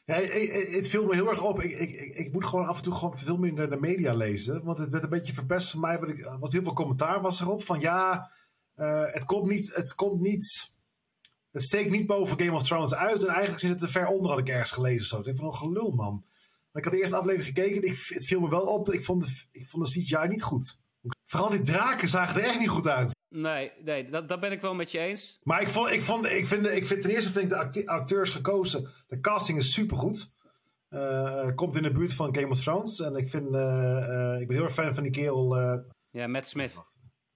Ja, het viel me heel erg op. Ik, ik, ik, moet gewoon af en toe gewoon veel minder de media lezen. Want het werd een beetje verpest voor mij. Want ik, was heel veel commentaar was erop. Van ja, uh, het komt niet... Het komt niet het steekt niet boven Game of Thrones uit. En eigenlijk zit het te ver onder, had ik ergens gelezen. Zo. Ik denk van een gelul, man. Ik had de eerste aflevering gekeken. Ik, het viel me wel op. Ik vond, de, ik vond de CGI niet goed. Vooral die draken zagen er echt niet goed uit. Nee, nee dat, dat ben ik wel met je eens. Maar ik, vond, ik, vond, ik, vind, ik vind ten eerste vind ik de acteurs gekozen. De casting is supergoed. Uh, komt in de buurt van Game of Thrones. En ik, vind, uh, uh, ik ben heel erg fan van die kerel. ja, Matt Smith.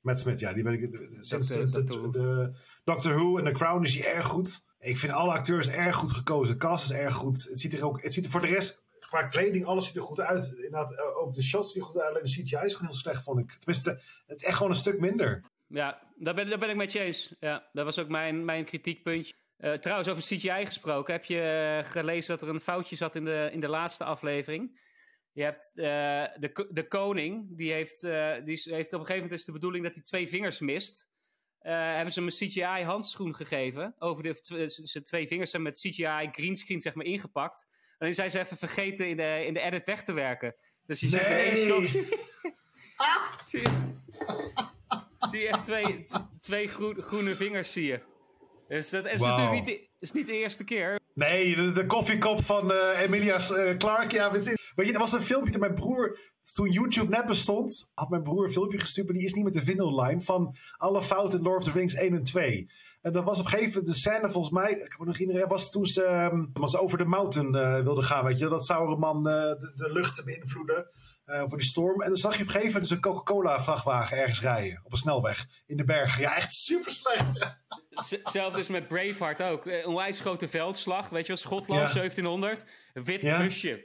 Matt Smith, ja. Die ben ik, sinds de Doctor Who en The Crown is hij erg goed. Ik vind alle acteurs erg goed gekozen. De cast is erg goed. Het ziet er ook, het ziet er voor de rest, qua kleding, alles ziet er goed uit. Inderdaad, ook de shots zien goed uit. Alleen de CGI is gewoon heel slecht, vond ik. Tenminste, het echt gewoon een stuk minder. Ja, daar ben, daar ben ik met je eens. Ja, dat was ook mijn, mijn kritiekpuntje. Uh, trouwens, over CGI gesproken. Heb je uh, gelezen dat er een foutje zat in de, in de laatste aflevering? Je hebt de, de koning, die heeft, die heeft op een gegeven moment is de bedoeling dat hij twee vingers mist. Uh, hebben ze hem een CGI-handschoen gegeven. Over de zijn twee vingers zijn met CGI greenscreen zeg maar ingepakt. Alleen zijn ze even vergeten in de, in de edit weg te werken. Dus je nee. ziet in één shot... ah. zie, je, zie je echt twee, twee groen, groene vingers, zie je. Dus dat is wow. natuurlijk niet de, is niet de eerste keer. Nee, de, de koffiekop van uh, Emilia uh, Clark. Ja, weet je, er was een filmpje, mijn broer toen YouTube net bestond, had mijn broer een filmpje gestuurd, maar die is niet meer te vinden online, van alle fouten in Lord of the Rings 1 en 2. En dat was op een gegeven moment de scène, volgens mij, ik me nog herinneren, was toen ze, um, was over de mountain uh, wilden gaan, weet je, dat Sauron uh, de, de lucht beïnvloeden uh, voor die storm. En dan zag je op een gegeven moment dus een Coca-Cola vrachtwagen ergens rijden, op een snelweg, in de bergen. Ja, echt super slecht. Zelfs dus met Braveheart ook. Een onwijs grote veldslag, weet je wel, Schotland, ja. 1700. Wit ja. busje.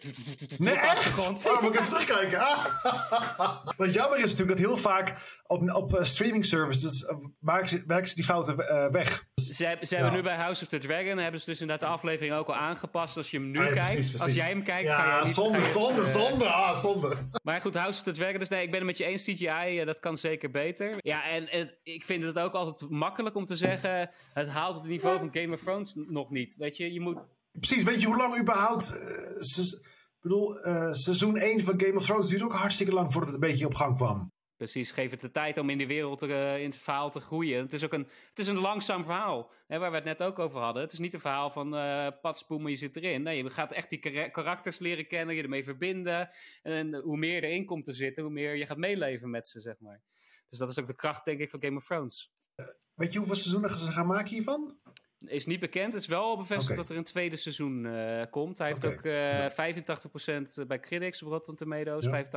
Nee, echt? Oh, moet ik even terugkijken. Ah. Wat jammer is natuurlijk dat heel vaak op, op uh, streaming services uh, maken ze, werken ze die fouten uh, weg. Ze, hebben, ze ja. hebben nu bij House of the Dragon, hebben ze dus inderdaad de aflevering ook al aangepast. Als je hem nu ah, ja, kijkt, precies, precies. als jij hem kijkt, ja, ga niet... zonde, zonde, zonde, ah, zonde. Maar goed, House of the Dragon, dus nee, ik ben het met je eens, CGI, dat kan zeker beter. Ja, en, en ik vind het ook altijd makkelijk om te zeggen, het haalt het niveau van Game of Thrones nog niet. Weet je, je moet Precies, weet je hoe lang überhaupt. Uh, se bedoel, uh, seizoen 1 van Game of Thrones duurde ook hartstikke lang voordat het een beetje op gang kwam. Precies, geef het de tijd om in de wereld te, uh, in het verhaal te groeien. Het is ook een, het is een langzaam verhaal, hè, waar we het net ook over hadden. Het is niet een verhaal van uh, patspoem, maar je zit erin. Nee, je gaat echt die karakters leren kennen, je ermee verbinden. En hoe meer je erin komt te zitten, hoe meer je gaat meeleven met ze, zeg maar. Dus dat is ook de kracht, denk ik, van Game of Thrones. weet je hoeveel seizoenen ze gaan maken hiervan? Is niet bekend. Het is wel bevestigd okay. dat er een tweede seizoen uh, komt. Hij heeft ook uh, 85% bij critics op Rotten Tomatoes, ja. 85%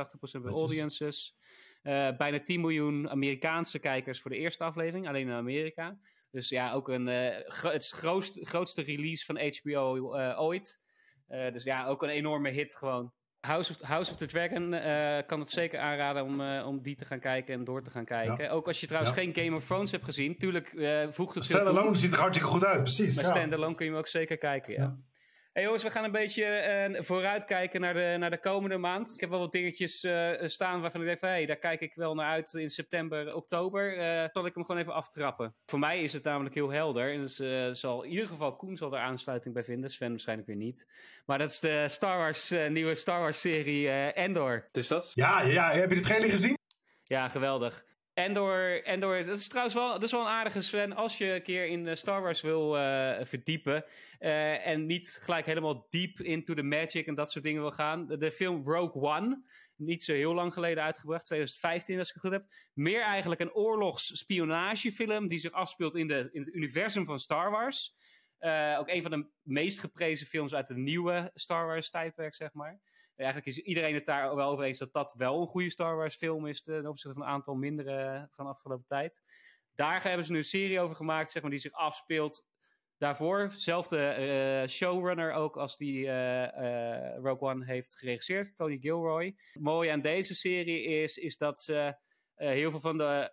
bij audiences. Uh, bijna 10 miljoen Amerikaanse kijkers voor de eerste aflevering, alleen in Amerika. Dus ja, ook een, gro het grootste, grootste release van HBO ooit. dus ja, ook een enorme hit gewoon. House of, House of the Dragon uh, kan het zeker aanraden om, uh, om die te gaan kijken en door te gaan kijken. Ja. Ook als je trouwens ja. geen Game of Thrones hebt gezien, tuurlijk uh, voegt het Standalone ziet er hartstikke goed uit, precies. Maar ja. standalone kun je hem ook zeker kijken, ja. Hey jongens, we gaan een beetje uh, vooruitkijken naar de, naar de komende maand. Ik heb wel wat dingetjes uh, staan waarvan ik denk van... Hey, daar kijk ik wel naar uit in september, oktober. Uh, zal ik hem gewoon even aftrappen. Voor mij is het namelijk heel helder. En dus, zal, in ieder geval Koen zal er aansluiting bij vinden. Sven waarschijnlijk weer niet. Maar dat is de Star Wars, nieuwe Star Wars serie Endor. Is dat? Ja, ja, heb je de trailer gezien? Ja, geweldig. Endor, Endor, dat is trouwens wel, dat is wel een aardige Sven. Als je een keer in Star Wars wil uh, verdiepen. Uh, en niet gelijk helemaal diep into the magic en dat soort dingen wil gaan. De, film Rogue One, niet zo heel lang geleden uitgebracht, 2015 als ik het goed heb. Meer eigenlijk een oorlogsspionagefilm die zich afspeelt in, de, in het universum van Star Wars. Ook een van de meest geprezen films uit de nieuwe Star Wars tijdperk, zeg maar. Eigenlijk is iedereen het daar wel over eens dat dat wel een goede Star Wars film is ten opzichte van een aantal mindere van de afgelopen tijd. Daar hebben ze nu een serie over gemaakt, zeg maar, die zich afspeelt daarvoor. Zelfde uh, showrunner ook als die Rogue One heeft geregisseerd, Tony Gilroy. Het mooie aan deze serie is, is dat ze heel veel van de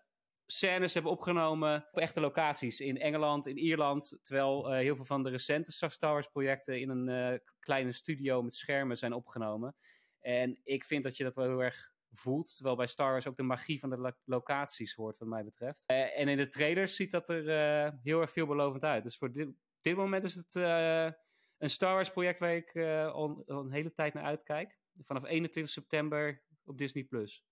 scènes hebben opgenomen op echte locaties in Engeland, in Ierland. Terwijl uh, heel veel van de recente Star Wars projecten in een uh, kleine studio met schermen zijn opgenomen. En ik vind dat je dat wel heel erg voelt. Terwijl bij Star Wars ook de magie van de lo locaties hoort, wat mij betreft. Uh, en in de trailers ziet dat er heel erg veelbelovend uit. Dus voor dit, dit moment is het een Star Wars project waar ik al, een hele tijd naar uitkijk. Vanaf 21 september op Disney+. Plus.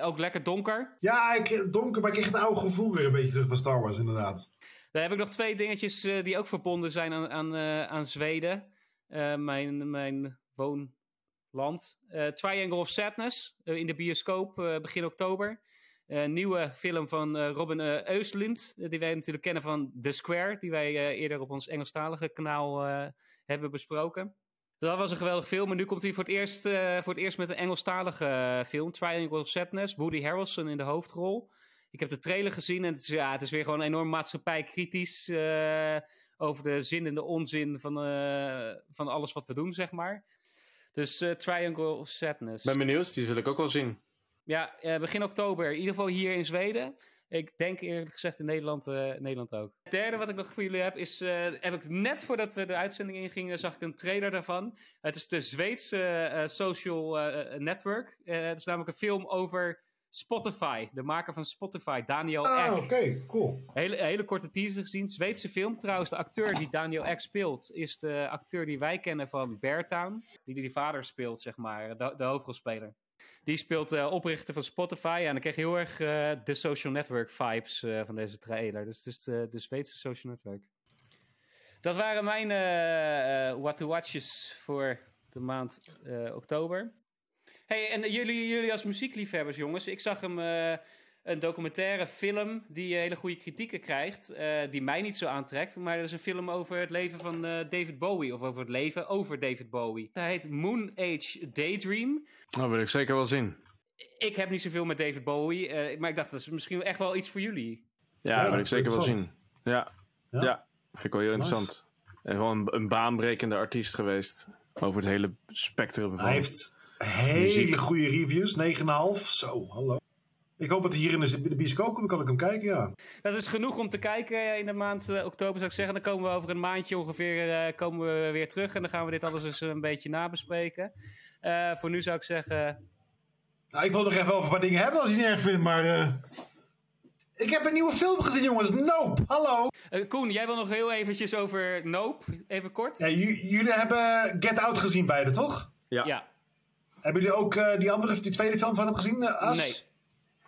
Ook lekker donker? Ja, ik, donker, maar ik kreeg het oude gevoel weer een beetje terug van Star Wars, inderdaad. Dan heb ik nog twee dingetjes uh, die ook verbonden zijn aan, aan, uh, aan Zweden. Uh, mijn, mijn woonland. Triangle of Sadness in de bioscoop begin oktober. Een nieuwe film van Robin Östlund, die wij natuurlijk kennen van The Square, die wij eerder op ons Engelstalige kanaal hebben besproken. Dat was een geweldig film. En nu komt hij voor het eerst, uh, voor het eerst met een Engelstalige uh, film. Triangle of Sadness. Woody Harrelson in de hoofdrol. Ik heb de trailer gezien en het is, ja, het is weer gewoon enorm maatschappijkritisch. Uh, over de zin en de onzin van, van alles wat we doen, zeg maar. Dus Triangle of Sadness. Ben benieuwd, die wil ik ook wel zien. Ja, begin oktober. In ieder geval hier in Zweden. Ik denk eerlijk gezegd in Nederland, uh, Nederland ook. Het derde wat ik nog voor jullie heb is, uh, heb ik net voordat we de uitzending ingingen, zag ik een trailer daarvan. Het is de Zweedse uh, social network. het is namelijk een film over Spotify, de maker van Spotify, Daniel ah, Ek. oké, cool. Hele, hele korte teaser gezien. Zweedse film. Trouwens, de acteur die Daniel Ek speelt, is de acteur die wij kennen van Beartown. Die die vader speelt, zeg maar, de, de hoofdrolspeler. Die speelt uh, oprichter van Spotify. En dan kreeg je heel erg uh, de social network vibes uh, van deze trailer. Dus het is de, de Zweedse social network. Dat waren mijn what to watches voor de maand oktober. Hey, en jullie, jullie als muziekliefhebbers, jongens. Ik zag hem een documentaire film die hele goede kritieken krijgt, uh, die mij niet zo aantrekt. Maar dat is een film over het leven van uh, David Bowie, of over het leven over David Bowie. Hij heet Moon Age Daydream. Dat wil ik zeker wel zien. Ik heb niet zoveel met David Bowie, uh, maar ik dacht dat is misschien echt wel iets voor jullie. Ja, ja dat wil ik zeker wel zien. Ja. ja, ja. vind ik wel heel nice. interessant. En gewoon een, een baanbrekende artiest geweest over het hele spectrum van Hij heeft hele muziek. goede reviews, 9,5. Zo, hallo. Ik hoop dat hij hier in de bioscoop komt, kan ik hem kijken, ja. Dat is genoeg om te kijken in de maand uh, oktober, zou ik zeggen. Dan komen we over een maandje ongeveer uh, komen we weer terug. En dan gaan we dit alles eens een beetje nabespreken. Uh, voor nu zou ik zeggen... Nou, ik wil nog even over een paar dingen hebben als je het niet erg vindt, maar... Ik heb een nieuwe film gezien, jongens. Nope. Hallo. Koen, jij wil nog heel eventjes over Nope. Even kort. Ja, jullie hebben Get Out gezien beide, toch? Ja. ja. Hebben jullie ook die andere, die tweede film van hem gezien? As? Nee.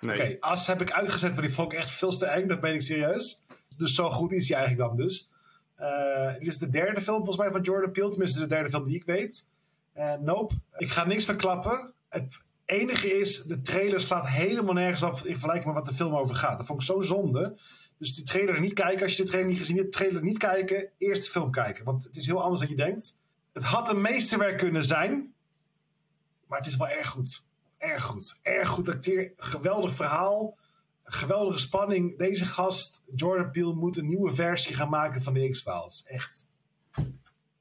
Oké, As heb ik uitgezet, want die vond ik echt veel te eng. Dat ben ik serieus. Dus zo goed is hij eigenlijk dan dus. Uh, dit is de derde film volgens mij van Jordan Peele. Tenminste de derde film die ik weet. Uh, nope. Ik ga niks verklappen. Het enige is, de trailer slaat helemaal nergens op in vergelijking met wat de film over gaat. Dat vond ik zo zonde. Dus die trailer niet kijken. Als je de trailer niet gezien hebt, trailer niet kijken. Eerst de film kijken. Want het is heel anders dan je denkt. Het had een meesterwerk kunnen zijn. Maar het is wel erg goed erg goed. Erg goed acteer. Geweldig verhaal. Geweldige spanning. Deze gast, Jordan Peele, moet een nieuwe versie gaan maken van de X-Files. Echt.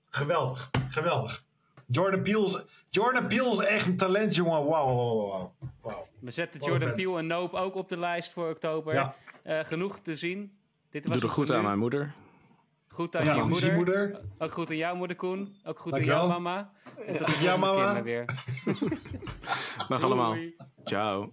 Geweldig. Geweldig. Jordan Peele Jordan Peele is echt een talent, jongen. Wauw, wauw, wauw. We zetten Jordan Peele en Nope ook op de lijst voor oktober. Ja. Uh, genoeg te zien. Dit was Doe er goed aan mijn moeder. Goed aan Ja, je moeder. moeder. Ook goed aan jouw moeder, Koen. Ook goed aan jouw mama. En tot de keer mama. maar weer. Dag allemaal. Ciao.